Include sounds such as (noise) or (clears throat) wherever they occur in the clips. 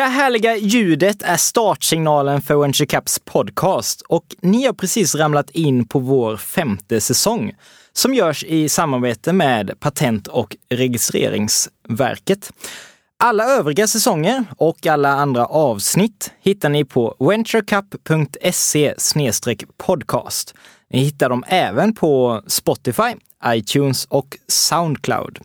Det där härliga ljudet är startsignalen för Venture Caps podcast och ni har precis ramlat in på vår femte säsong som görs i samarbete med Patent och registreringsverket. Alla övriga säsonger och alla andra avsnitt hittar ni på venturecup.se podcast. Ni hittar dem även på Spotify, iTunes och Soundcloud.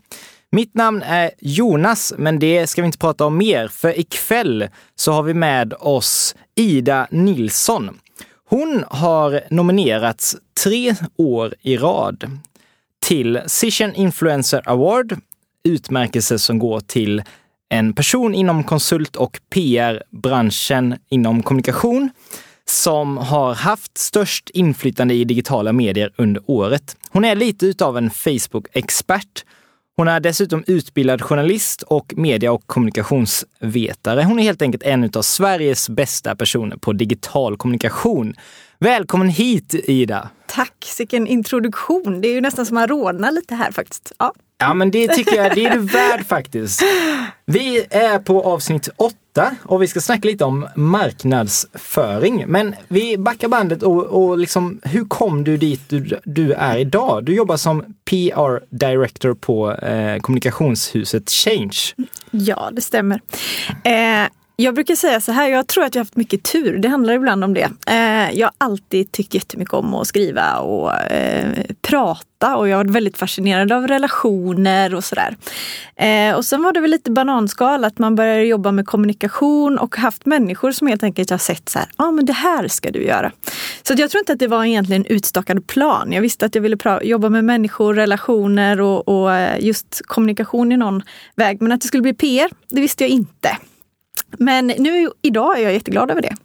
Mitt namn är Jonas, men det ska vi inte prata om mer, för ikväll så har vi med oss Ida Nilsson. Hon har nominerats tre år i rad till Cision Influencer Award, utmärkelse som går till en person inom konsult och PR-branschen inom kommunikation som har haft störst inflytande i digitala medier under året. Hon är lite utav en Facebook-expert hon är dessutom utbildad journalist och media och kommunikationsvetare. Hon är helt enkelt en av Sveriges bästa personer på digital kommunikation. Välkommen hit Ida! Tack, vilken introduktion. Det är ju nästan som man rodnar lite här faktiskt. Ja. Ja men det tycker jag, det är du värd faktiskt. (laughs) Vi är på avsnitt åtta och vi ska snacka lite om marknadsföring. Men vi backar bandet och, och liksom, hur kom du dit du, du, är idag? Du jobbar som PR Director på eh, kommunikationshuset Change. Ja, det stämmer. Eh, jag brukar säga så här, jag tror att jag har haft mycket tur. Det handlar ibland om det. Eh, jag har alltid tyckt jättemycket om att skriva och eh, prata och jag har varit väldigt fascinerad av relationer och sådär. Eh, och sen var det väl lite bananskal att man började jobba med kommunikation och haft människor som helt enkelt har sett så här, ja ah, men det här ska du göra. Så jag tror inte att det var egentligen en utstakad plan. Jag visste att jag ville jobba med människor, relationer och, och just kommunikation i någon väg. Men att det skulle bli PR, det visste jag inte. Men nu idag är jag jätteglad över det.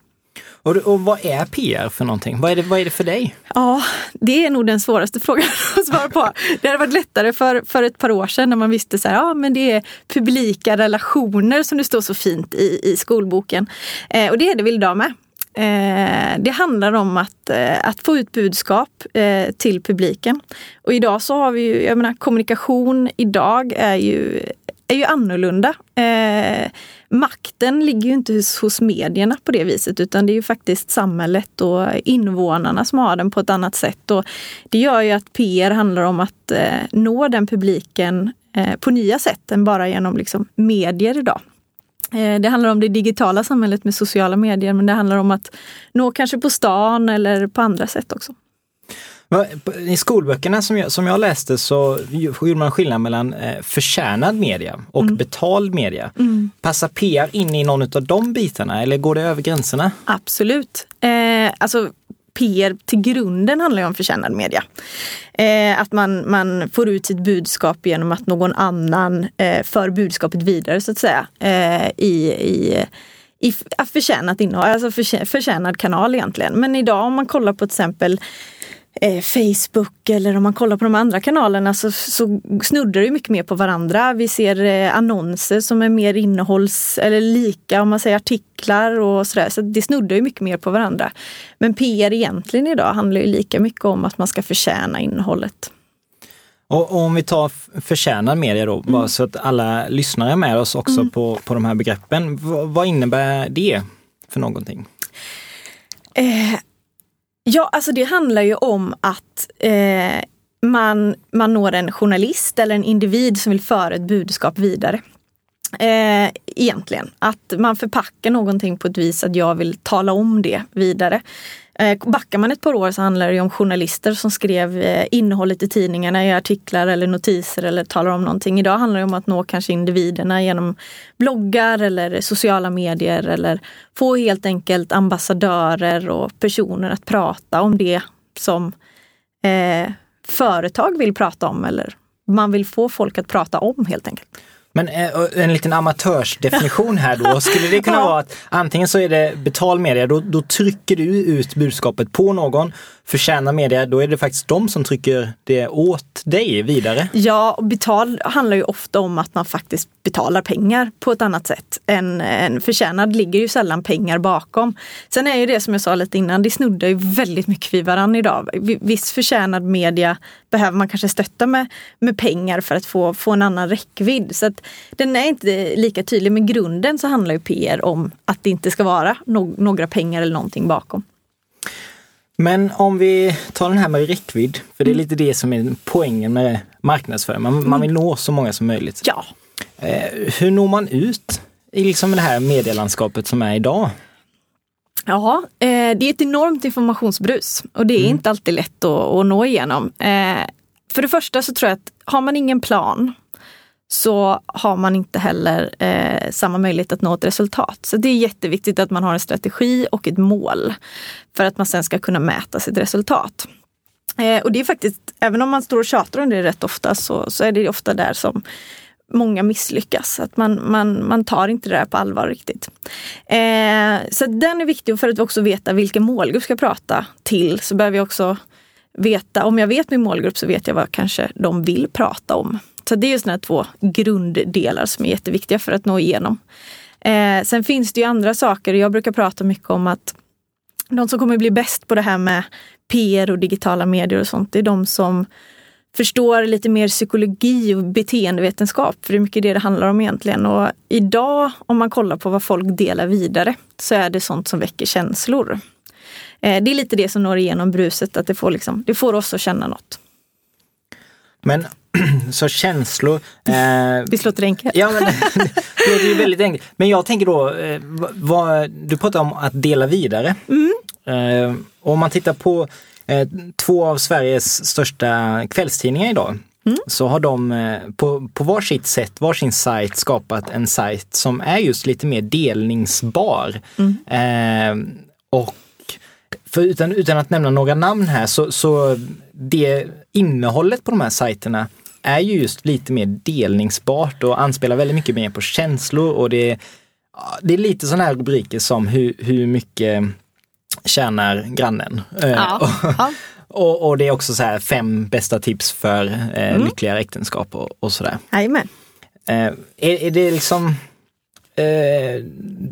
Och, och vad är PR för någonting? Vad är, det, vad är det för dig? Ja, det är nog den svåraste (laughs) frågan att svara på. Det hade varit lättare för, för ett par år sedan när man visste så här, ja men det är publika relationer som det står så fint i, i skolboken. Eh, och det är det väl idag med. Eh, det handlar om att, eh, att få ut budskap eh, till publiken. Och idag så har vi ju, jag menar kommunikation idag är ju, är ju annorlunda. Eh, makten ligger ju inte hos, hos medierna på det viset utan det är ju faktiskt samhället och invånarna som har den på ett annat sätt. Och det gör ju att PR handlar om att eh, nå den publiken eh, på nya sätt än bara genom liksom, medier idag. Eh, det handlar om det digitala samhället med sociala medier men det handlar om att nå kanske på stan eller på andra sätt också. I skolböckerna som jag, som jag läste så gjorde man skillnad mellan eh, förtjänad media och mm. betald media. Mm. Passar PR in i någon av de bitarna eller går det över gränserna? Absolut. Eh, alltså PR till grunden handlar ju om förtjänad media. Eh, att man, man får ut sitt budskap genom att någon annan eh, för budskapet vidare så att säga. Eh, i, i i förtjänat innehåll, alltså förtjänad kanal egentligen. Men idag om man kollar på till exempel eh, Facebook eller om man kollar på de andra kanalerna så, så snuddar det mycket mer på varandra. Vi ser eh, annonser som är mer innehålls eller lika om man säger artiklar och sådär. Så det snuddar ju mycket mer på varandra. Men PR egentligen idag handlar ju lika mycket om att man ska förtjäna innehållet. Och, om vi tar förtjänad media då, mm. bara så att alla lyssnare är med oss också mm. på, på de här begreppen. V vad innebär det för någonting? Eh, Ja, alltså det handlar ju om att eh, man, man når en journalist eller en individ som vill föra ett budskap vidare. Eh, egentligen. Att man förpackar någonting på ett vis att jag vill tala om det vidare. Eh, backar man ett par år så handlar det om journalister som skrev eh, innehållet i tidningarna i artiklar eller notiser eller talar om någonting. Idag handlar det om att nå kanske individerna genom bloggar eller sociala medier eller få helt enkelt ambassadörer och personer att prata om det som eh, företag vill prata om eller man vill få folk att prata om helt enkelt. Men eh, en liten amatörsdefinition här då, (laughs) skulle det kunna vara att antingen så är det betal media, då, då trycker du ut budskapet på någon. Förtjänar media, då är det faktiskt de som trycker det åt dig vidare. Ja, och betal handlar ju ofta om att man faktiskt betalar pengar på ett annat sätt. En, en förtjänad ligger ju sällan pengar bakom. Sen är ju det som jag sa lite innan, det snuddar ju väldigt mycket vid varandra idag. Viss förtjänad media behöver man kanske stötta med, med pengar för att få, få en annan räckvidd. Så att den är inte lika tydlig, men grunden så handlar ju PR om att det inte ska vara no några pengar eller någonting bakom. Men om vi tar den här med räckvidd, för det är mm. lite det som är poängen med marknadsföring. Man, man vill nå så många som möjligt. Ja. Eh, hur når man ut i liksom det här medielandskapet som är idag? Ja, eh, det är ett enormt informationsbrus och det är mm. inte alltid lätt att, att nå igenom. Eh, för det första så tror jag att har man ingen plan så har man inte heller eh, samma möjlighet att nå ett resultat. Så det är jätteviktigt att man har en strategi och ett mål för att man sen ska kunna mäta sitt resultat. Eh, och det är faktiskt, även om man står och tjatar om det rätt ofta, så, så är det ofta där som många misslyckas. Att man, man, man tar inte det där på allvar riktigt. Eh, så den är viktig för att också veta vilken målgrupp ska prata till. Så behöver jag också veta, om jag vet min målgrupp så vet jag vad kanske de vill prata om. Så det är sådana två grunddelar som är jätteviktiga för att nå igenom. Eh, sen finns det ju andra saker. Jag brukar prata mycket om att de som kommer bli bäst på det här med PR och digitala medier och sånt, det är de som förstår lite mer psykologi och beteendevetenskap. För det är mycket det det handlar om egentligen. Och idag, om man kollar på vad folk delar vidare, så är det sånt som väcker känslor. Eh, det är lite det som når igenom bruset, att det får, liksom, det får oss att känna något. Men (clears throat) så känslor... Eh, (laughs) Visst låter det enkelt? Ja, men (laughs) det låter ju väldigt enkelt. Men jag tänker då, eh, vad, du pratar om att dela vidare. Mm. Eh, om man tittar på två av Sveriges största kvällstidningar idag, Mm. så har de eh, på, på var sitt sätt, var sin sajt skapat en sajt som är just lite mer delningsbar. Mm. Eh, och för utan, utan att nämna några namn här så, så det innehållet på de här sajterna är ju just lite mer delningsbart och anspelar väldigt mycket mer på känslor och det, det är lite sådana här rubriker som hur, hur mycket tjänar grannen? Eh, ja. (laughs) och, och, det är också så här fem bästa tips för eh, mm. lyckligare äktenskap och, och sådär. Jajamän. Eh, är, är det liksom eh,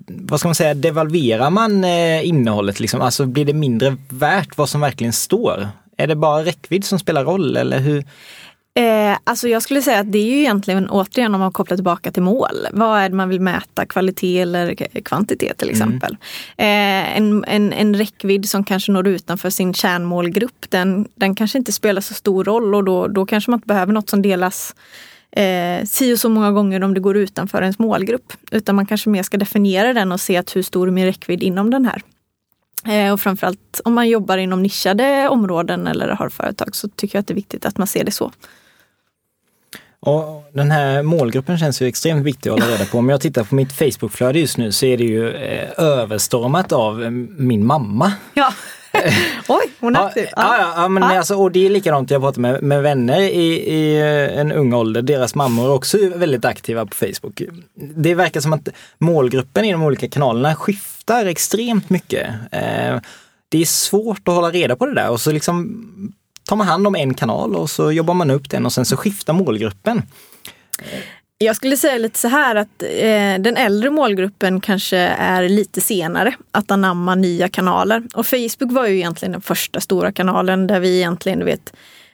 vad ska man säga, devalverar man eh, innehållet liksom? Alltså blir det mindre värt vad som verkligen står? Är det bara räckvidd som spelar roll eller hur? Eh, alltså jag skulle säga att det är ju egentligen återigen om man kopplar tillbaka till mål. Vad är det man vill mäta? Kvalitet eller kvantitet till mm. exempel. Mm. Eh, en, en, en räckvidd som kanske når utanför sin kärnmålgrupp den, den kanske inte spelar så stor roll och då, då kanske man inte behöver något som delas eh, si och så många gånger om det går utanför ens målgrupp. Utan man kanske mer ska definiera den och se att hur stor är min räckvidd inom den här. Eh, och framförallt om man jobbar inom nischade områden eller har företag så tycker jag att det är viktigt att man ser det så. Och den här målgruppen känns ju extremt viktig att hålla reda på. Om jag tittar på mitt Facebookflöde just nu så är det ju eh, överstormat av eh, min mamma. Ja. (laughs) Oj, hon är aktiv. Ja, ja, ja men ja. Alltså, och det är likadant, jag pratar med, med vänner i, i eh, en ung ålder, deras mammor är också väldigt aktiva på Facebook. Det verkar som att målgruppen i de olika kanalerna skiftar extremt mycket. Eh, det är svårt att hålla reda på det där och så liksom tar man hand om en kanal och så jobbar man upp den och sen så skiftar målgruppen. Jag skulle säga lite så här att eh, den äldre målgruppen kanske är lite senare att anamma nya kanaler. Och Facebook var ju egentligen den första stora kanalen där vi egentligen vet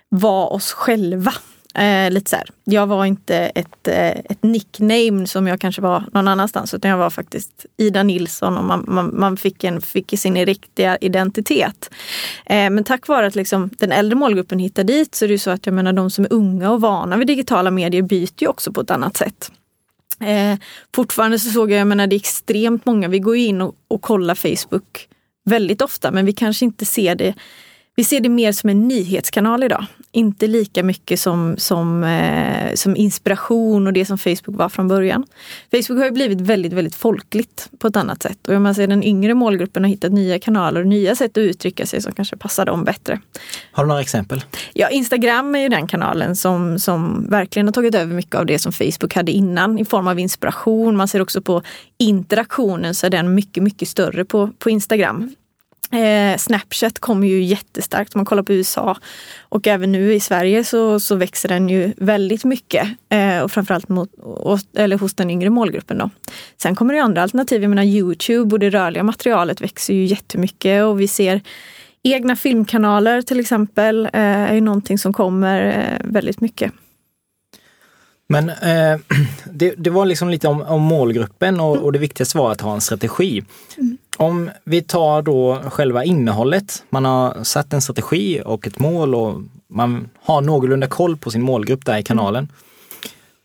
var oss själva. Eh, lite så här. Jag var inte ett, eh, ett nickname som jag kanske var någon annanstans utan jag var faktiskt Ida Nilsson och man, man, man fick, en, fick sin riktiga identitet. Eh, men tack vare att liksom den äldre målgruppen hittar dit så är det ju så att jag menar de som är unga och vana vid digitala medier byter ju också på ett annat sätt. Eh, fortfarande så såg jag, jag menar det är extremt många, vi går in och, och kollar Facebook väldigt ofta men vi kanske inte ser det vi ser det mer som en nyhetskanal idag. Inte lika mycket som, som, eh, som inspiration och det som Facebook var från början. Facebook har ju blivit väldigt, väldigt folkligt på ett annat sätt. Och om man ser den yngre målgruppen har hittat nya kanaler och nya sätt att uttrycka sig som kanske passar dem bättre. Har du några exempel? Ja, Instagram är ju den kanalen som, som verkligen har tagit över mycket av det som Facebook hade innan i form av inspiration. Man ser också på interaktionen så är den mycket, mycket större på, på Instagram. Eh, Snapchat kommer ju jättestarkt om man kollar på USA. Och även nu i Sverige så, så växer den ju väldigt mycket. Eh, och framförallt mot, eller hos den yngre målgruppen. Då. Sen kommer det andra alternativ. Jag menar Youtube och det rörliga materialet växer ju jättemycket och vi ser Egna filmkanaler till exempel eh, är ju någonting som kommer eh, väldigt mycket. Men eh, (clears throat) det, det, var liksom lite om, om målgruppen och, och, det viktigaste var att ha en strategi. Mm. Om vi tar då själva innehållet, man har satt en strategi och ett mål och man har någorlunda koll på sin målgrupp där i kanalen.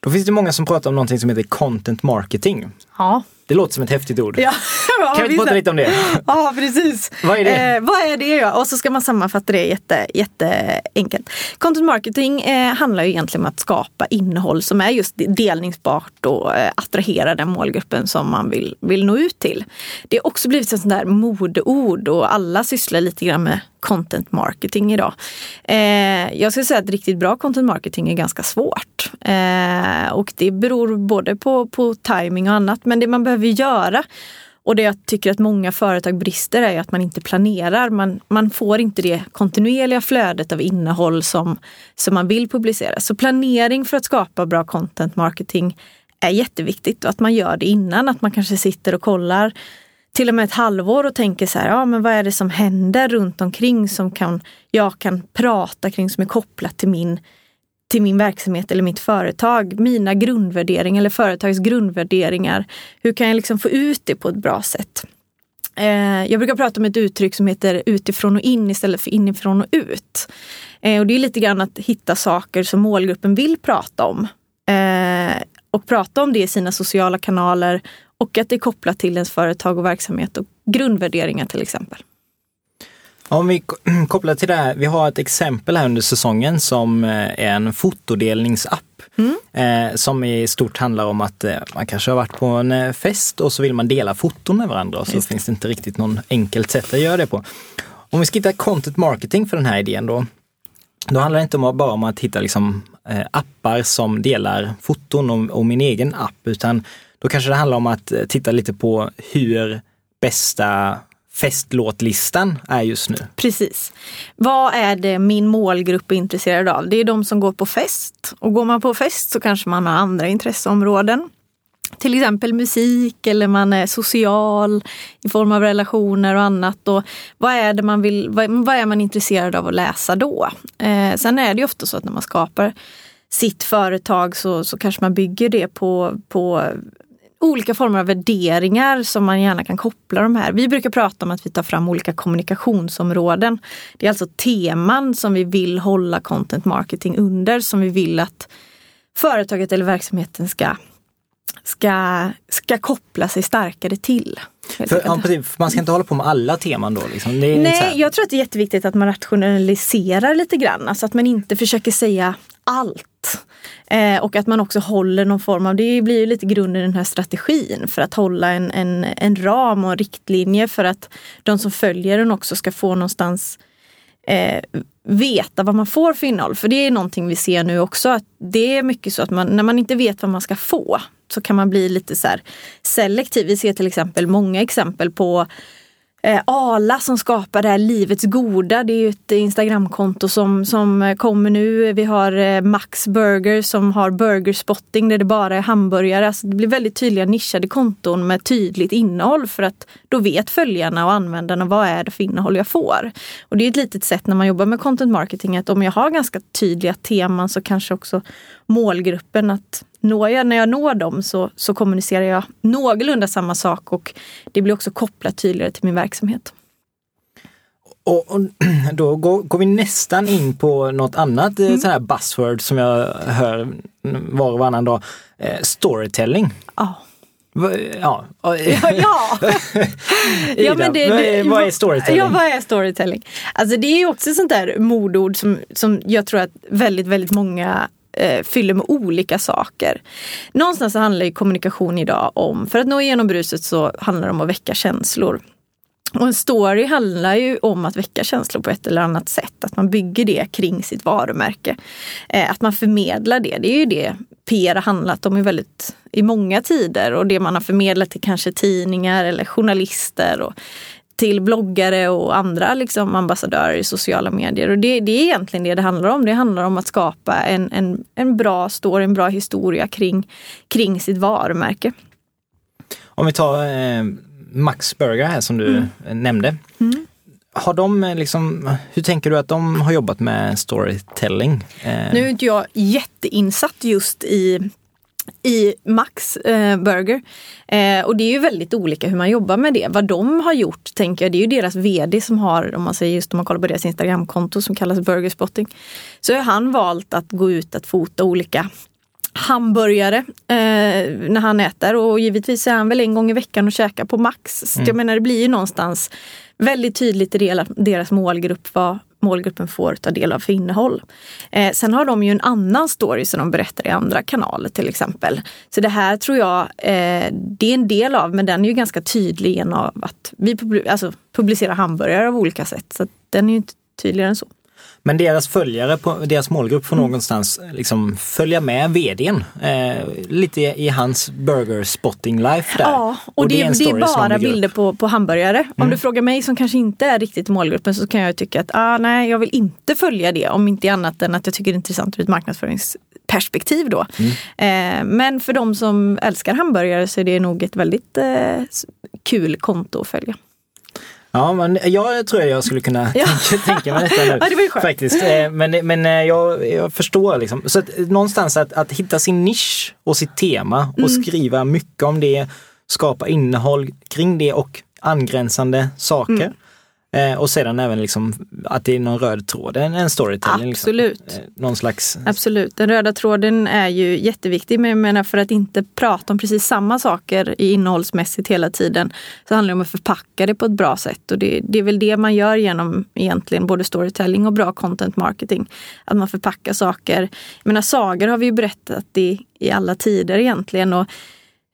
Då finns det många som pratar om någonting som heter content marketing. Ja. Det låter som ett häftigt ord. Ja, (laughs) kan vi prata lite om det? Ja, precis. Vad är det? Eh, vad är det? Ja? Och så ska man sammanfatta det jätte, jätteenkelt. Content marketing eh, handlar ju egentligen om att skapa innehåll som är just delningsbart och eh, attrahera den målgruppen som man vill, vill nå ut till. Det har också blivit ett sånt där modeord och alla sysslar lite grann med content marketing idag. Eh, jag skulle säga att riktigt bra content marketing är ganska svårt. Eh, och det beror både på, på timing och annat. Men det man behöver göra och det jag tycker att många företag brister är att man inte planerar. Man, man får inte det kontinuerliga flödet av innehåll som, som man vill publicera. Så planering för att skapa bra content marketing är jätteviktigt och att man gör det innan. Att man kanske sitter och kollar till och med ett halvår och tänker så här, ja men vad är det som händer runt omkring som kan, jag kan prata kring som är kopplat till min, till min verksamhet eller mitt företag. Mina grundvärderingar eller företagets grundvärderingar. Hur kan jag liksom få ut det på ett bra sätt? Eh, jag brukar prata om ett uttryck som heter utifrån och in istället för inifrån och ut. Eh, och det är lite grann att hitta saker som målgruppen vill prata om. Eh, och prata om det i sina sociala kanaler och att det är kopplat till ens företag och verksamhet och grundvärderingar till exempel. Om vi (clears throat) kopplar till det här, vi har ett exempel här under säsongen som eh, är en fotodelningsapp. Mm. Eh, som i stort handlar om att eh, man kanske har varit på en fest och så vill man dela foton med varandra och så Just. finns det inte riktigt någon enkelt sätt att göra det på. Om vi ska hitta content marketing för den här idén då, då handlar det inte bara om att hitta liksom, appar som delar foton och, och min egen app, utan då kanske det handlar om att titta lite på hur bästa festlåtlistan är just nu. Precis. Vad är det min målgrupp är intresserad av? Det är de som går på fest. Och går man på fest så kanske man har andra intresseområden. Till exempel musik eller man är social i form av relationer och annat. Och vad, är det man vill, vad, är man intresserad av att läsa då? Eh, sen är det ju ofta så att när man skapar sitt företag så, så kanske man bygger det på, på olika former av värderingar som man gärna kan koppla de här. Vi brukar prata om att vi tar fram olika kommunikationsområden. Det är alltså teman som vi vill hålla content marketing under, som vi vill att företaget eller verksamheten ska, ska, ska koppla sig starkare till. För, ja, precis, man ska inte hålla på med alla teman då? Liksom. Nej, jag tror att det är jätteviktigt att man rationaliserar lite grann. Alltså att man inte försöker säga allt. Eh, och att man också håller någon form av, det blir ju lite grunden i den här strategin för att hålla en, en, en ram och en riktlinje för att de som följer den också ska få någonstans eh, veta vad man får för innehåll. För det är någonting vi ser nu också att det är mycket så att man, när man inte vet vad man ska få så kan man bli lite så selektiv. Vi ser till exempel många exempel på eh, Ala som skapar det här Livets Goda. Det är ju ett Instagramkonto som, som eh, kommer nu. Vi har eh, Max Burger som har burgerspotting där det bara är hamburgare. Alltså det blir väldigt tydliga nischade konton med tydligt innehåll för att då vet följarna och användarna vad är det för innehåll jag får. Och det är ett litet sätt när man jobbar med content marketing att om jag har ganska tydliga teman så kanske också målgruppen att når jag, när jag når dem så, så kommunicerar jag någorlunda samma sak och det blir också kopplat tydligare till min verksamhet. Och, och (clears throat) då går, går, vi nästan in på något annat eh, mm. sån här buzzword som jag hör var och varannan dag. Eh, storytelling. Ja. Ja. ja, ja. (laughs) ja men det, det, vad är storytelling? Ja, vad är storytelling? Alltså det är också sånt där modord som, som jag tror att väldigt, väldigt många eh, fyller med olika saker. Någonstans handlar ju kommunikation idag om, för att nå igenom bruset så handlar det om att väcka känslor. Och en story handlar ju om att väcka känslor på ett eller annat sätt. Att man bygger det kring sitt varumärke. Eh, att man förmedlar det. Det är ju det PR har handlat om i, väldigt, i många tider. Och det man har förmedlat till kanske tidningar eller journalister. Och till bloggare och andra liksom, ambassadörer i sociala medier. Och det, det, är egentligen det det handlar om. Det handlar om att skapa en, en, en bra story, en bra historia kring, kring sitt varumärke. Om vi tar eh, Max Burger här som du mm. nämnde. Mm. har de eh, liksom, hur tänker du att de har jobbat med storytelling? Eh... Nu är inte jag jätteinsatt just i i Max eh, Burger. Eh, och det är ju väldigt olika hur man jobbar med det. Vad de har gjort, tänker jag, det är ju deras VD som har, om man säger just om man kollar på deras Instagramkonto som kallas Burgerspotting. Så har han valt att gå ut att fota olika hamburgare eh, när han äter och givetvis är han väl en gång i veckan och käkar på Max. Så mm. jag menar det blir ju någonstans väldigt tydligt i deras målgrupp vad målgruppen får ta del av för innehåll. Eh, sen har de ju en annan story som de berättar i andra kanaler till exempel. Så det här tror jag eh, det är en del av, men den är ju ganska tydlig genom att vi publi alltså, publicerar hamburgare av olika sätt. Så den är ju inte tydligare än så. Men deras följare, på, deras målgrupp får mm. någonstans liksom följa med vdn. Eh, lite i hans burger spotting life där. Ja, och, och det, det, är, det är bara bilder på, på hamburgare. Mm. Om du frågar mig som kanske inte är riktigt målgruppen så kan jag tycka att ah, nej, jag vill inte följa det. Om inte annat än att jag tycker det är intressant ur ett marknadsföringsperspektiv då. Mm. Eh, men för de som älskar hamburgare så är det nog ett väldigt eh, kul konto att följa. Ja, men jag tror jag skulle kunna ja. tänka, tänka mig detta nu. (laughs) ja, det var ju skönt. Faktiskt. Eh, men, men eh, jag, jag förstår liksom. Så att, någonstans att, att hitta sin nisch och sitt tema och mm. skriva mycket om det, skapa innehåll kring det och angränsande saker. Mm. Eh, och sedan även liksom att det är någon röd tråd, en, en storytelling. Liksom. Absolut. Liksom. Eh, någon slags... Absolut, den röda tråden är ju jätteviktig. Men jag menar för att inte prata om precis samma saker i innehållsmässigt hela tiden så handlar det om att förpacka det på ett bra sätt. Och det, det är väl det man gör genom egentligen både storytelling och bra content marketing. Att man förpackar saker. Jag menar sagor har vi ju berättat i, i alla tider egentligen. Och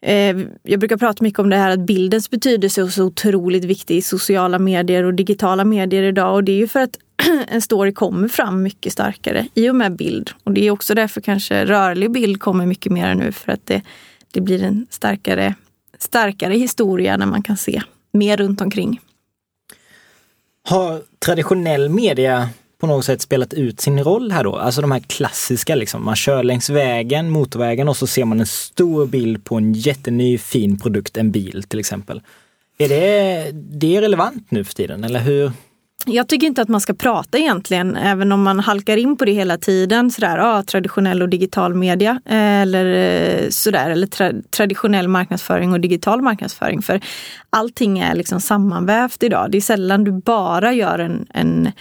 Eh, jag brukar prata mycket om det här att bildens betydelse är så otroligt viktig i sociala medier och digitala medier idag. Och det är ju för att (clears throat) en story kommer fram mycket starkare i och med bild. Och det är också därför kanske rörlig bild kommer mycket mer nu för att det, det blir en starkare, starkare historia när man kan se mer runt omkring. Har traditionell media på något sätt spelat ut sin roll här då? Alltså de här klassiska liksom, man kör längs vägen, motorvägen och så ser man en stor bild på en jätteny fin produkt, en bil till exempel. Är det, det är relevant nu för tiden eller hur? Jag tycker inte att man ska prata egentligen, även om man halkar in på det hela tiden. Sådär, ah, traditionell och digital media eh, eller eh, sådär, eller tra traditionell marknadsföring och digital marknadsföring. För allting är liksom sammanvävt idag. Det är sällan du bara gör en, en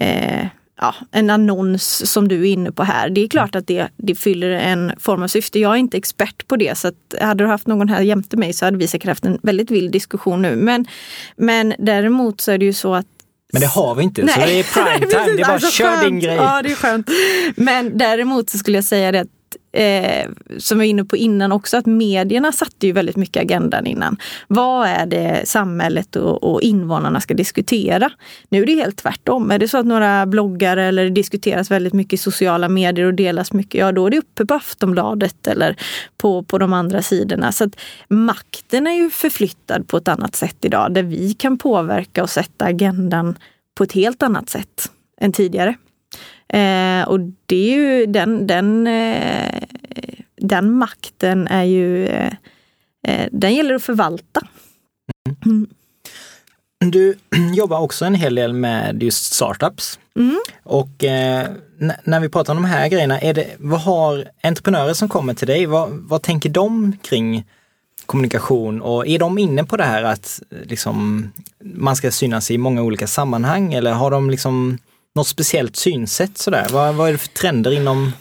eh, ja, en annons som du är inne på här. Det är klart att det, det fyller en form av syfte. Jag är inte expert på det så att hade du haft någon här jämte mig så hade vi säkert haft en väldigt vild diskussion nu. Men, men däremot så är det ju så att men det har vi inte, Nej. så det är prime (laughs) time. det är bara alltså, kör skönt. din grej. Ja, det är skönt. Men däremot så skulle jag säga det att eh, som vi var inne på innan också, att medierna satte ju väldigt mycket agendan innan. Vad är det samhället och, och invånarna ska diskutera? Nu är det helt tvärtom. Är det så att några bloggar eller det diskuteras väldigt mycket i sociala medier och delas mycket, ja då är det uppe på Aftonbladet eller på, på de andra sidorna. Så att makten är ju förflyttad på ett annat sätt idag, där vi kan påverka och sätta agendan på ett helt annat sätt än tidigare. Eh, och det är ju den, den, eh, den makten är ju, eh, eh den gäller att förvalta. Mm. Du (clears throat) jobbar också en hel del med just startups. Mm. Och eh, när vi pratar om de här grejerna, är det, vad har entreprenörer som kommer till dig, vad, vad tänker de kring kommunikation och är de inne på det här att liksom, man ska synas i många olika sammanhang eller har de liksom något speciellt synsätt sådär? Vad, vad är det för trender inom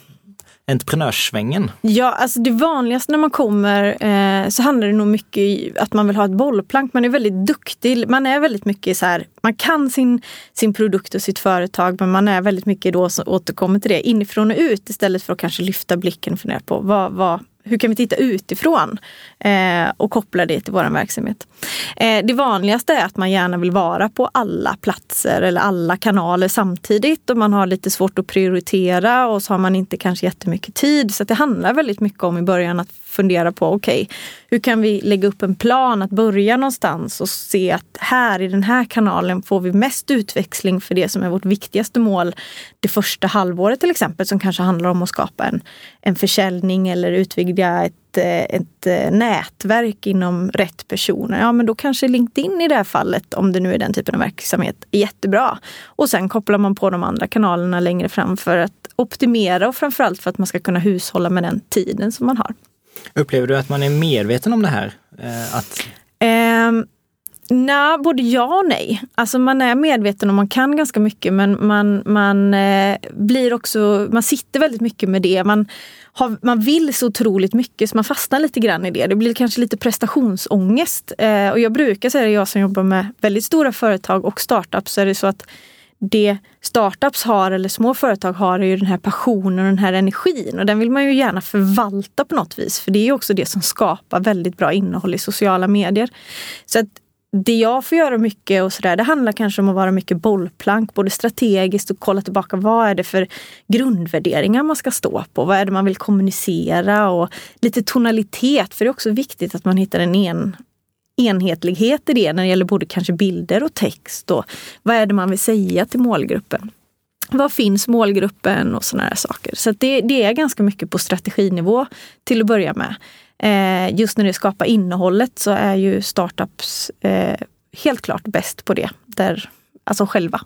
entreprenörssvängen? Ja, alltså det vanligaste när man kommer eh, så handlar det nog mycket om att man vill ha ett bollplank. Man är väldigt duktig. Man är väldigt mycket så här, man kan sin, sin produkt och sitt företag men man är väldigt mycket då som återkommer till det inifrån och ut istället för att kanske lyfta blicken och fundera på vad, vad, hur kan vi titta utifrån eh, och koppla det till vår verksamhet? Eh, det vanligaste är att man gärna vill vara på alla platser eller alla kanaler samtidigt och man har lite svårt att prioritera och så har man inte kanske jättemycket tid. Så det handlar väldigt mycket om i början att fundera på, okej, okay, hur kan vi lägga upp en plan att börja någonstans och se att här i den här kanalen får vi mest utväxling för det som är vårt viktigaste mål det första halvåret till exempel, som kanske handlar om att skapa en, en försäljning eller utvidga ett eh, ett, eh, nätverk inom rätt personer, ja men då kanske LinkedIn i det här fallet, om det nu är den typen av verksamhet, är jättebra. Och sen kopplar man på de andra kanalerna längre fram för att optimera och framförallt för att man ska kunna hushålla med den tiden som man har. Upplever du att man är medveten om det här? Eh, att... Eh, Nej, både ja och nej. Alltså man är medveten och man kan ganska mycket men man, man eh, blir också, man sitter väldigt mycket med det. Man, har, man vill så otroligt mycket så man fastnar lite grann i det. Det blir kanske lite prestationsångest. Eh, och jag brukar säga, jag som jobbar med väldigt stora företag och startups, så är det så att det startups har eller små företag har är ju den här passionen och den här energin och den vill man ju gärna förvalta på något vis för det är också det som skapar väldigt bra innehåll i sociala medier. Så att det jag får göra mycket och sådär, det handlar kanske om att vara mycket bollplank, både strategiskt och kolla tillbaka vad är det för grundvärderingar man ska stå på? Vad är det man vill kommunicera? Och lite tonalitet, för det är också viktigt att man hittar en en, enhetlighet i det när det gäller både kanske bilder och text. Och vad är det man vill säga till målgruppen? Var finns målgruppen och sådana här saker. Så det, det är ganska mycket på strateginivå till att börja med. Eh, just när det skapar innehållet så är ju startups eh, helt klart bäst på det. Där, alltså själva.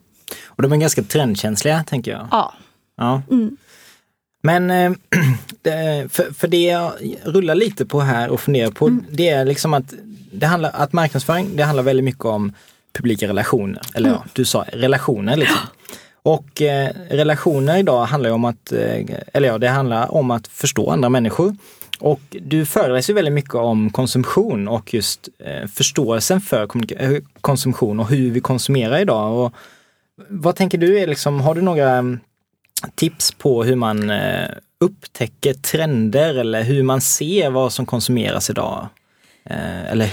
Och de är ganska trendkänsliga tänker jag. Ja. ja. Mm. Men eh, (clears throat) för, för det jag rullar lite på här och funderar på mm. det är liksom att det handlar att marknadsföring, det handlar väldigt mycket om publika relationer. Eller mm. ja, du sa relationer liksom. Och eh, relationer idag handlar om att, eh, eller ja, det handlar om att förstå andra människor. Och du föreläser väldigt mycket om konsumtion och just eh, förståelsen för konsumtion och hur vi konsumerar idag. Och vad tänker du, är liksom, har du några tips på hur man eh, upptäcker trender eller hur man ser vad som konsumeras idag? Eh, eller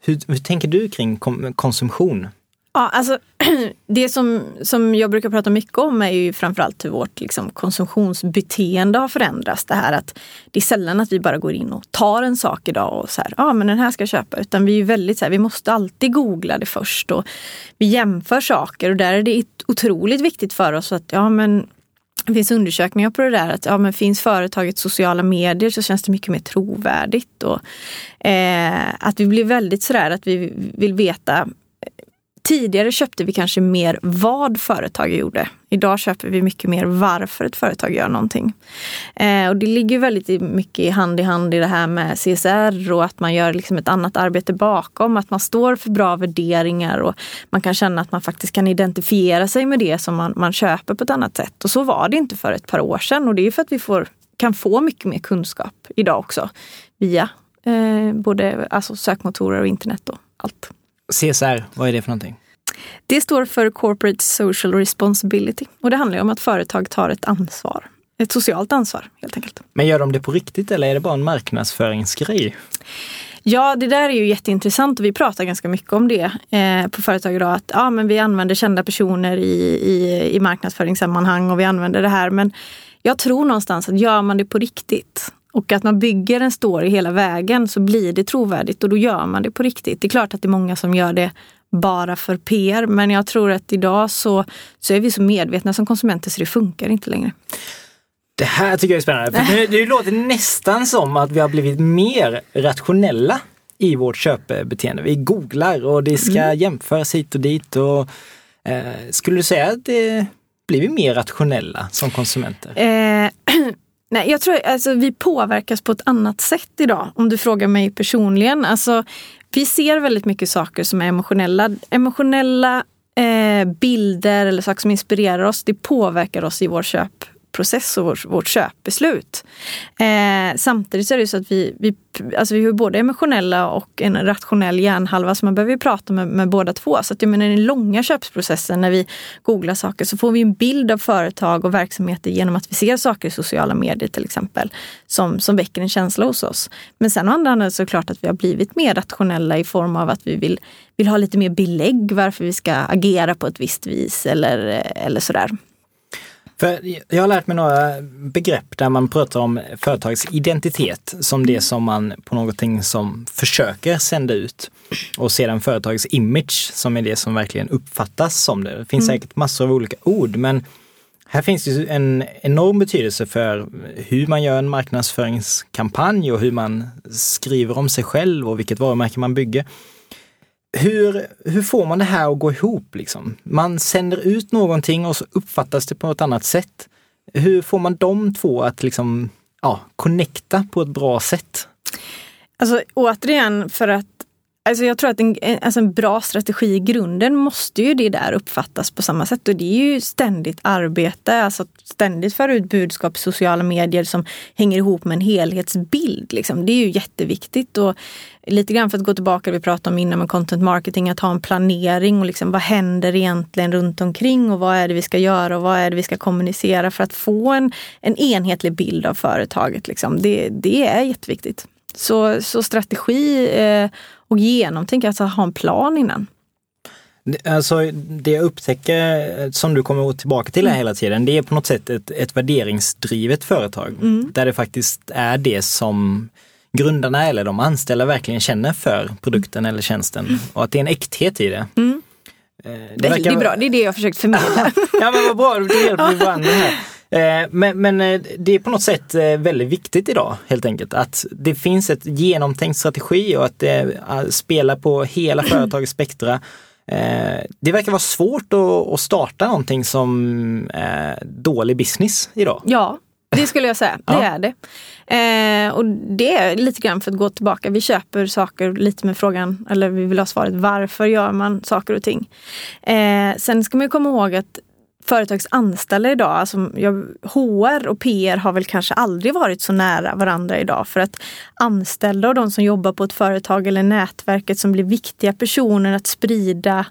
hur, hur tänker du kring konsumtion? Ja, alltså (clears throat) det som, som jag brukar prata mycket om är ju framförallt hur vårt liksom, konsumtionsbeteende har förändrats. Det här att det är sällan att vi bara går in och tar en sak idag och så här, ja ah, men den här ska jag köpa. Utan vi är väldigt så här, vi måste alltid googla det först och vi jämför saker och där är det otroligt viktigt för oss att ja men det finns undersökningar på det där att ja, men finns företaget sociala medier så känns det mycket mer trovärdigt. Och, eh, att vi blir väldigt sådär att vi vill veta Tidigare köpte vi kanske mer vad företaget gjorde. Idag köper vi mycket mer varför ett företag gör någonting. Eh, och det ligger väldigt mycket hand i hand i det här med CSR och att man gör liksom ett annat arbete bakom. Att man står för bra värderingar och man kan känna att man faktiskt kan identifiera sig med det som man, man köper på ett annat sätt. Och så var det inte för ett par år sedan och det är för att vi får, kan få mycket mer kunskap idag också via eh, både alltså sökmotorer och internet och allt. CSR, vad är det för någonting? Det står för Corporate Social Responsibility och det handlar om att företag tar ett ansvar. Ett socialt ansvar helt enkelt. Men gör de det på riktigt eller är det bara en marknadsföringsgrej? Ja, det där är ju jätteintressant och vi pratar ganska mycket om det eh, på företag idag. Att ja, men vi använder kända personer i, i, i marknadsföringssammanhang och vi använder det här. Men jag tror någonstans att gör man det på riktigt och att man bygger en story hela vägen så blir det trovärdigt och då gör man det på riktigt. Det är klart att det är många som gör det bara för PR, men jag tror att idag så, så är vi så medvetna som konsumenter så det funkar inte längre. Det här tycker jag är spännande. För det, det låter nästan som att vi har blivit mer rationella i vårt köpbeteende. Vi googlar och det ska mm. jämföras hit och dit. Och, eh, skulle du säga att det blir vi mer rationella som konsumenter? Eh, Nej, jag tror alltså vi påverkas på ett annat sätt idag om du frågar mig personligen. Alltså, vi ser väldigt mycket saker som är emotionella. Emotionella eh, bilder eller saker som inspirerar oss, det påverkar oss i vår köp process och vårt, vårt köpbeslut. Eh, samtidigt så är det så att vi, vi, alltså vi har både emotionella och en rationell hjärnhalva så man behöver ju prata med, med båda två. Så att jag menar, i den långa köpsprocessen när vi googlar saker så får vi en bild av företag och verksamheter genom att vi ser saker i sociala medier till exempel som, som väcker en känsla hos oss. Men sen å andra sidan så är det klart att vi har blivit mer rationella i form av att vi vill, vill ha lite mer belägg varför vi ska agera på ett visst vis eller, eller sådär. För jag har lärt mig några begrepp där man pratar om företags identitet som det som man på någonting som försöker sända ut. Och sedan företagets image som är det som verkligen uppfattas som det. Det finns mm. säkert massor av olika ord men här finns det en enorm betydelse för hur man gör en marknadsföringskampanj och hur man skriver om sig själv och vilket varumärke man bygger. Hur, hur får man det här att gå ihop? Liksom? Man sänder ut någonting och så uppfattas det på ett annat sätt. Hur får man de två att liksom, ja, connecta på ett bra sätt? Alltså återigen, för att Alltså jag tror att en, alltså en bra strategi i grunden måste ju det där uppfattas på samma sätt. Och det är ju ständigt arbete, alltså ständigt föra ut budskap i sociala medier som hänger ihop med en helhetsbild. Liksom. Det är ju jätteviktigt. Och lite grann för att gå tillbaka till det vi pratade om innan med content marketing, att ha en planering och liksom, vad händer egentligen runt omkring och vad är det vi ska göra och vad är det vi ska kommunicera för att få en, en enhetlig bild av företaget. Liksom. Det, det är jätteviktigt. Så, så strategi eh, och genomtänk, alltså ha en plan innan. Alltså det jag upptäcker, som du kommer tillbaka till mm. hela tiden, det är på något sätt ett, ett värderingsdrivet företag. Mm. Där det faktiskt är det som grundarna eller de anställda verkligen känner för produkten eller tjänsten mm. och att det är en äkthet i det. Mm. Eh, det, det, verkar... det är bra, det är det jag försökt förmedla. (laughs) ja men vad bra, du hjälper varandra här. Eh, men, men, eh, det är på något sätt eh, väldigt viktigt idag helt enkelt att det finns ett genomtänkt strategi och att det spelar på hela (clears throat) företagets spektra. Det verkar vara svårt att starta någonting som dålig business idag. Ja, det skulle jag säga. Det ja. är det. Eh, och det är lite grann för att gå tillbaka. Vi köper saker lite med frågan, eller vi vill ha svaret varför gör man saker och ting. Eh, sen ska man komma ihåg att företagsanställda idag, alltså jag, HR och PR har väl kanske aldrig varit så nära varandra idag. För att anställda och de som jobbar på ett företag eller nätverket som blir viktiga personer att sprida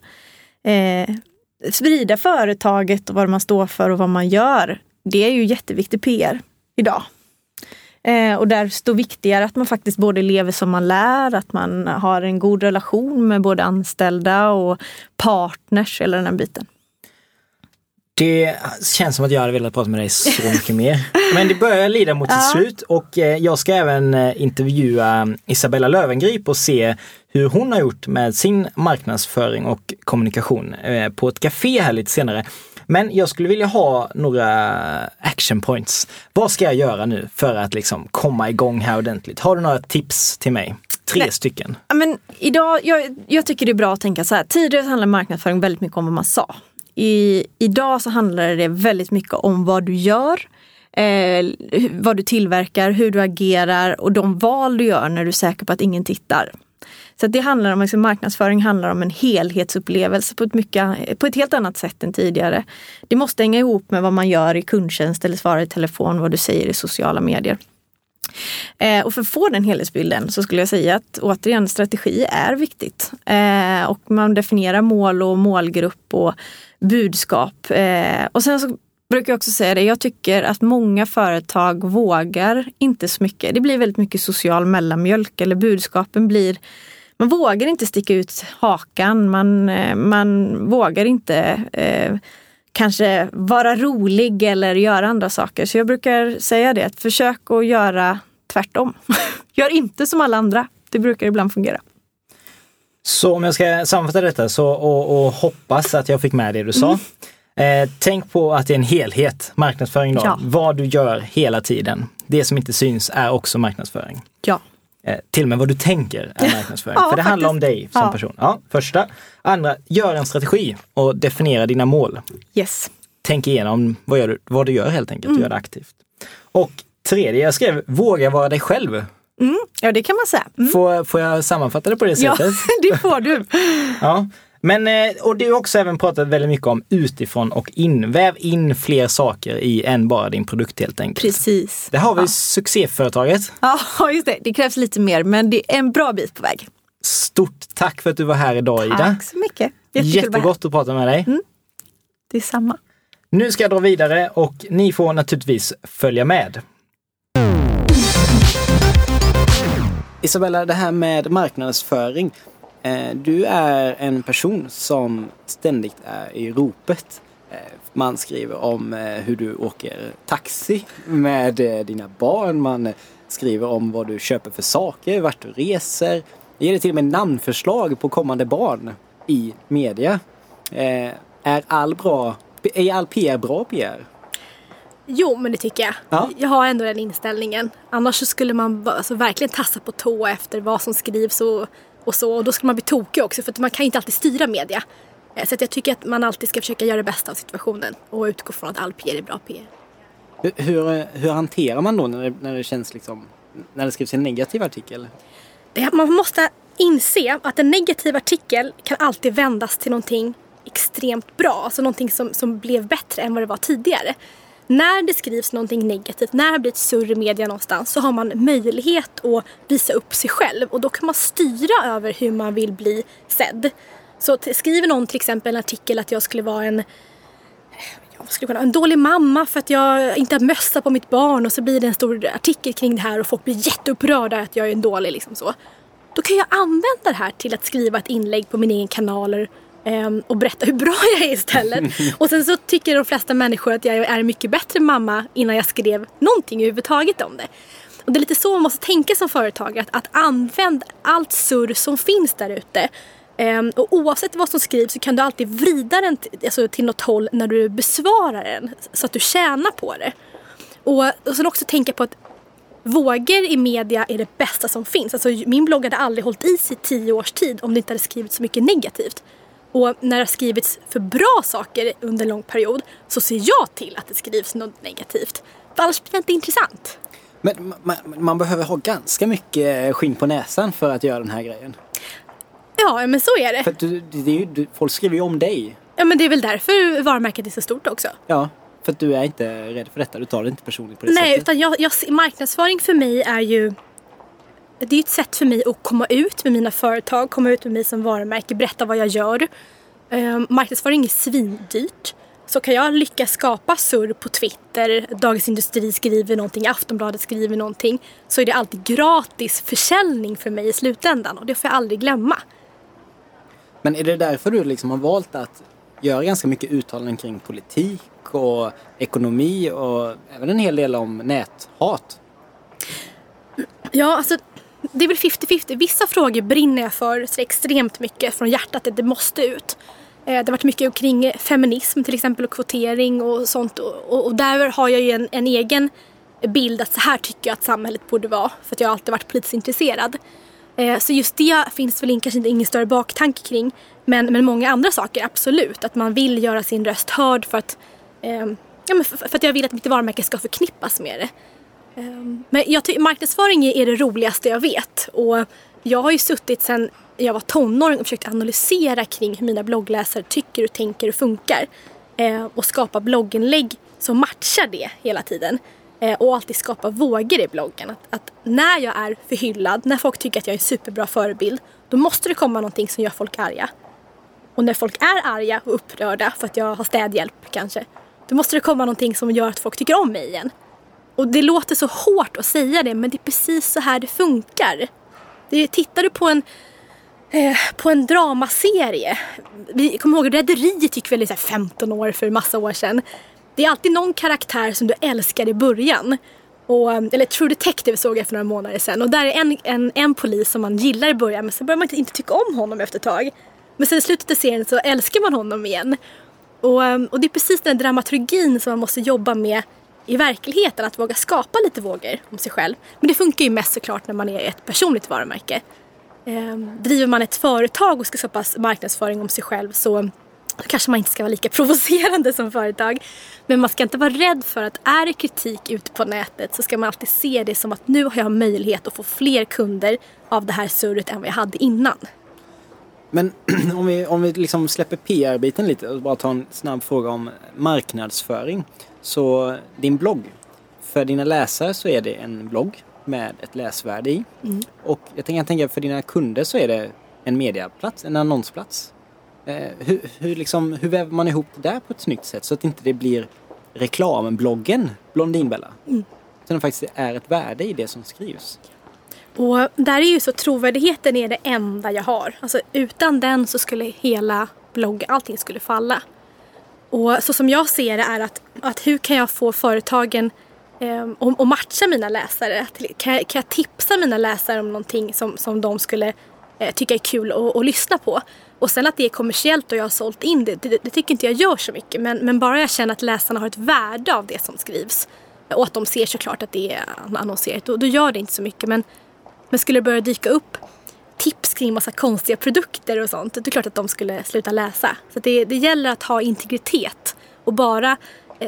eh, sprida företaget och vad man står för och vad man gör. Det är ju jätteviktig PR idag. Eh, och står viktigare att man faktiskt både lever som man lär, att man har en god relation med både anställda och partners, hela den här biten. Det känns som att jag hade velat prata med dig så (laughs) mycket mer. Men det börjar lida mot sitt slut och eh, jag ska även eh, intervjua Isabella Lövengrip och se hur hon har gjort med sin marknadsföring och kommunikation eh, på ett café här lite senare. Men jag skulle vilja ha några action points. Vad ska jag göra nu för att liksom komma igång här ordentligt? Har du några tips till mig? Tre Nej. stycken. Men idag, jag, jag tycker det är bra att tänka så här. Tidigare handlade marknadsföring väldigt mycket om vad man sa. I, idag så handlar det väldigt mycket om vad du gör, eh, vad du tillverkar, hur du agerar och de val du gör när du är säker på att ingen tittar. Så det handlar om, liksom, marknadsföring handlar om en helhetsupplevelse på ett, mycket, på ett helt annat sätt än tidigare. Det måste hänga ihop med vad man gör i kundtjänst eller svarar i telefon, vad du säger i sociala medier. Eh, och för att få den helhetsbilden så skulle jag säga att återigen strategi är viktigt. Eh, och man definierar mål och målgrupp och budskap. Eh, och sen så brukar jag också säga det, jag tycker att många företag vågar inte så mycket. Det blir väldigt mycket social mellanmjölk eller budskapen blir man vågar inte sticka ut hakan, man, eh, man vågar inte eh, kanske vara rolig eller göra andra saker. Så jag brukar säga det, att försök att göra tvärtom. (laughs) Gör inte som alla andra. Det brukar ibland fungera. Så om jag ska sammanfatta detta så, och, och hoppas att jag fick med det du sa. Mm. Eh, tänk på att det är en helhet, marknadsföring då. Ja. Vad du gör hela tiden. Det som inte syns är också marknadsföring. Ja. Eh, till och med vad du tänker är marknadsföring. ja, För det faktiskt. handlar om dig som ja. person. Ja, första. Andra, gör en strategi och definiera dina mål. Yes. Tänk igenom vad, du, vad du gör helt enkelt, mm. gör det aktivt. Och tredje, jag skrev våga vara dig själv. Mm, ja det kan man säga. Mm. Får, får jag sammanfatta det på det sättet? Ja, (laughs) det får du. ja. Men, eh, och du har också även pratat väldigt mycket om utifrån och in. Väv in fler saker i än bara din produkt helt enkelt. Precis. Det har vi ja. succéföretaget. Ja, (laughs) just det. Det krävs lite mer, men det är en bra bit på väg. Stort tack för att du var här idag Ida. Tack så mycket. Jättegott att prata med dig. Mm. Det är samma. Nu ska jag dra vidare och ni får naturligtvis följa med. Isabella, det här med marknadsföring. Eh, du är en person som ständigt är i ropet. Eh, Man skriver om eh, hur du åker taxi med dina barn. Man skriver om vad du köper för saker, vart du reser. Det ger till och med namnförslag på kommande barn i media. Är all bra, är all PR bra PR? Jo, men det tycker jag. Ja. Jag har ändå den inställningen. Annars så skulle man alltså, verkligen tassa på tå efter vad som skrivs och, och så. Och då skulle man bli tokig också för att man kan inte alltid styra media. Eh, Så jag tycker att man alltid ska försöka göra det bästa av situationen och utgå från att all PR är bra PR. Hur, hur, hur hanterar man då när det, när det känns liksom, när det skrivs en negativ artikel? Det- Man måste inse att en negativ artikel kan alltid vändas till någonting extremt bra. Alltså någonting som, som blev bättre än vad det var tidigare. När det skrivs någonting negativt, när det blir ett surr i media någonstans så har man möjlighet att visa upp sig själv och då kan man styra över hur man vill bli sedd. Så skriver någon till exempel en artikel att jag skulle vara en jag skulle kunna, en dålig mamma för att jag inte har mössa på mitt barn och så blir det en stor artikel kring det här och folk blir jätteupprörda att jag är en dålig liksom så. Då kan jag använda det här till att skriva ett inlägg på min egen kanal och berätta hur bra jag är istället. (laughs) och sen så tycker de flesta människor att jag är en mycket bättre mamma innan jag skrev någonting överhuvudtaget om det. Och det är lite så man måste tänka som företagare, att, att använda allt surr som finns där ute. Ehm, och oavsett vad som skrivs så kan du alltid vrida den till, alltså, till något håll när du besvarar den. Så att du tjänar på det. Och, och sen också tänka på att vågor i media är det bästa som finns. Alltså, min blogg hade aldrig hållit i sig i tio års tid om det inte hade skrivits så mycket negativt. Och när det har skrivits för bra saker under en lång period så ser jag till att det skrivs något negativt. För annars blir det inte intressant. Men man, man behöver ha ganska mycket skinn på näsan för att göra den här grejen. Ja, men så är det. För du, det är du, folk skriver ju om dig. Ja, men det är väl därför varumärket är så stort också. Ja, för att du är inte rädd för detta. Du tar det inte personligt på det Nej, sättet. utan jag, jag, marknadsföring för mig är ju det är ett sätt för mig att komma ut med mina företag, komma ut med mig som varumärke, berätta vad jag gör. Eh, marknadsföring är svindyrt. Så kan jag lyckas skapa surr på Twitter, Dagens Industri skriver någonting, Aftonbladet skriver någonting, så är det alltid gratis försäljning för mig i slutändan och det får jag aldrig glömma. Men är det därför du liksom har valt att göra ganska mycket uttalanden kring politik och ekonomi och även en hel del om näthat? Ja, alltså det är väl 50-50. Vissa frågor brinner jag för så extremt mycket från hjärtat att det måste ut. Eh, det har varit mycket kring feminism till exempel och kvotering och sånt. Och, och, och där har jag ju en, en egen bild att så här tycker jag att samhället borde vara. För att jag har alltid varit politiskt intresserad. Eh, så just det finns väl in- kanske inte ingen större baktanke kring. Men, men många andra saker, absolut. Att man vill göra sin röst hörd för att, eh, ja, för, för att jag vill att mitt varumärke ska förknippas med det. Ehm, men jag ty- marknadsföring är det roligaste jag vet. Och jag har ju suttit sedan jag var tonåring och försökt analysera kring hur mina bloggläsare tycker och tänker och funkar. Eh, och skapa blogginlägg som matchar det hela tiden. Eh, och alltid skapa vågor i bloggen. Att, att när jag är förhyllad, när folk tycker att jag är en superbra förebild, då måste det komma någonting som gör folk arga. Och när folk är arga och upprörda för att jag har städhjälp kanske, då måste det komma någonting som gör att folk tycker om mig igen. Och det låter så hårt att säga det men det är precis så här det funkar. Det, tittar du på en, eh, på en dramaserie. Vi kommer ihåg Rederiet gick väl i 15 år för massa år sedan. Det är alltid någon karaktär som du älskar i början. Och, eh, eller True Detective såg jag för några månader sedan. Och där är en, en, en polis som man gillar i början men sen börjar man inte, inte tycka om honom efter ett tag. Men sen i slutet av serien så älskar man honom igen. Och, eh, och det är precis den dramaturgin som man måste jobba med i verkligheten. Att våga skapa lite vågor om sig själv. Men det funkar ju mest såklart när man är ett personligt varumärke. Ehm, driver man ett företag och ska skapa marknadsföring om sig själv så kanske man inte ska vara lika (laughs) provocerande som företag. Men man ska inte vara rädd för att är det kritik ute på nätet så ska man alltid se det som att nu har jag möjlighet att få fler kunder av det här surret än vad jag hade innan. Men (clears throat) om vi, om vi liksom släpper PR-biten lite och bara tar en snabb fråga om marknadsföring. Så din blogg, för dina läsare så är det en blogg med ett läsvärde i. Och jag tänker, jag tänker för dina kunder så är det en mediaplats, en annonsplats. Eh, hur, hur, liksom, hur väver man ihop det där på ett snyggt sätt så att inte det blir reklambloggen Blondinbella? Mm. Utan det faktiskt är ett värde i det som skrivs. Och där är ju så trovärdigheten är det enda jag har. Alltså utan den så skulle hela blogg, allting skulle falla. Och så som jag ser det är att, att hur kan jag få företagen eh, att matcha mina läsare? Kan jag, kan jag tipsa mina läsare om någonting som, som de skulle eh, tycka är kul att, lyssna på? Och sen att det är kommersiellt och jag har sålt in det, det, det tycker inte jag gör så mycket. Men, men bara jag känner att läsarna har ett värde av det som skrivs och att de ser såklart att det är annonserat, då, då gör det inte så mycket. Men, men skulle det börja dyka upp tips kring massa konstiga produkter och sånt, då är det klart att de skulle sluta läsa. Så det, det gäller att ha integritet och bara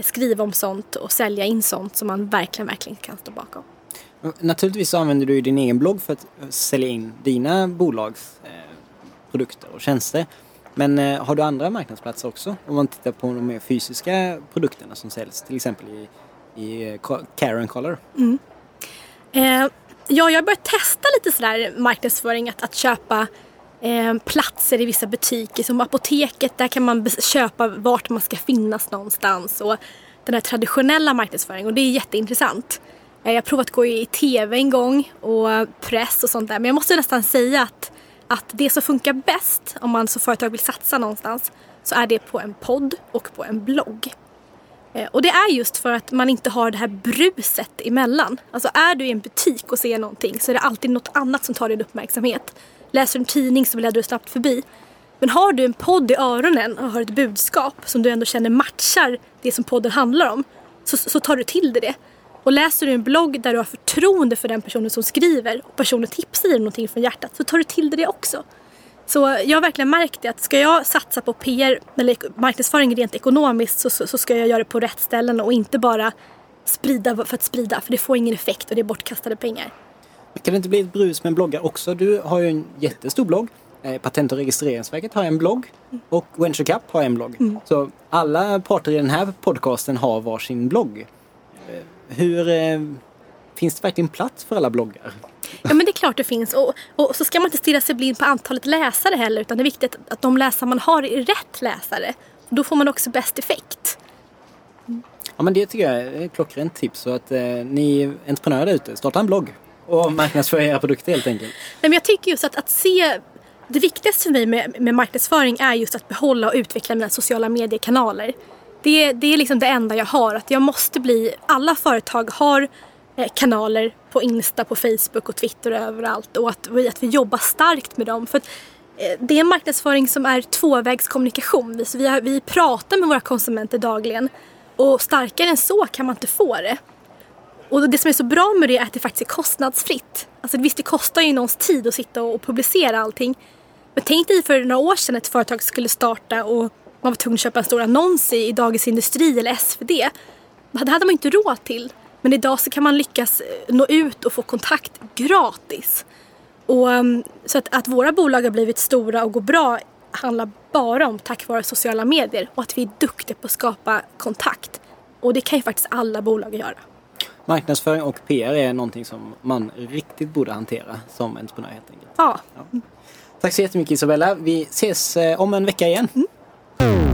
skriva om sånt och sälja in sånt som man verkligen, verkligen kan stå bakom. Naturligtvis så använder du din egen blogg för att sälja in dina bolags eh, produkter och tjänster. Men eh, har du andra marknadsplatser också? Om man tittar på de mer fysiska produkterna som säljs, till exempel i, i Karen Color. Mm. Eh, Ja, jag har börjat testa lite sådär marknadsföring, att, att köpa eh, platser i vissa butiker. Som apoteket, där kan man köpa vart man ska finnas någonstans. Och den här traditionella marknadsföringen och det är jätteintressant. Eh, jag har provat att gå i TV en gång och press och sånt där. Men jag måste nästan säga att, att det som funkar bäst om man som företag vill satsa någonstans så är det på en podd och på en blogg. Eh, och det är just för att man inte har det här bruset emellan. Alltså är du i en butik och ser någonting så är det alltid något annat som tar din uppmärksamhet. Läser du en tidning så bläddrar du snabbt förbi. Men har du en podd i öronen och har ett budskap som du ändå känner matchar det som podden handlar om så, så tar du till dig det. Och läser du en blogg där du har förtroende för den personen som skriver och personen tipsar dig någonting från hjärtat så tar du till dig det också. Så jag har verkligen märkt det att ska jag satsa på PR eller marknadsföring rent ekonomiskt så, så, så, ska jag göra det på rätt ställen och inte bara sprida för att sprida för det får ingen effekt och det är bortkastade pengar. Kan det inte bli ett brus med bloggar också? Du har ju en jättestor blogg. Eh, Patent och registreringsverket har en blogg och Venture Cup har en blogg. Mm. Så alla parter i den här podcasten har varsin blogg. Eh, hur eh, Finns det verkligen plats för alla bloggar? Ja men det är klart det finns och, och så ska man inte stirra sig blind på antalet läsare heller utan det är viktigt att de läsare man har är rätt läsare. Då får man också bäst effekt. Ja men det tycker jag är ett klockrent tips. Så att eh, ni entreprenörer där ute, starta en blogg och marknadsföra era produkter helt enkelt. Nej, men jag tycker just att, att se det viktigaste för mig med, med marknadsföring är just att behålla och utveckla mina sociala mediekanaler. Det, det är liksom det enda jag har. Att jag måste bli, alla företag har Eh, kanaler på Insta, på Facebook och Twitter och överallt och att vi, att vi jobbar starkt med dem. För att, eh, det är en marknadsföring som är tvåvägskommunikation. Så vi, har, vi pratar med våra konsumenter dagligen och starkare än så kan man inte få det. Och det som är så bra med det är att det faktiskt är kostnadsfritt. Alltså visst, det kostar ju någons tid att sitta och publicera allting. Men tänk dig för några år sedan ett företag skulle starta och man var tvungen att köpa en stor annons i Dagens Industri eller SvD. Det hade man inte råd till. Men idag så kan man lyckas eh, nå ut och få kontakt gratis. Och, ehm, så att, att våra bolag har blivit stora och går bra handlar bara om tack vare sociala medier och att vi är duktiga på att skapa kontakt. Och det kan ju faktiskt alla bolag göra. Marknadsföring och PR är någonting som man riktigt borde hantera som entreprenör helt enkelt. Ja. ja. Tack så jättemycket Isabella. Vi ses eh, om en vecka igen. Mm.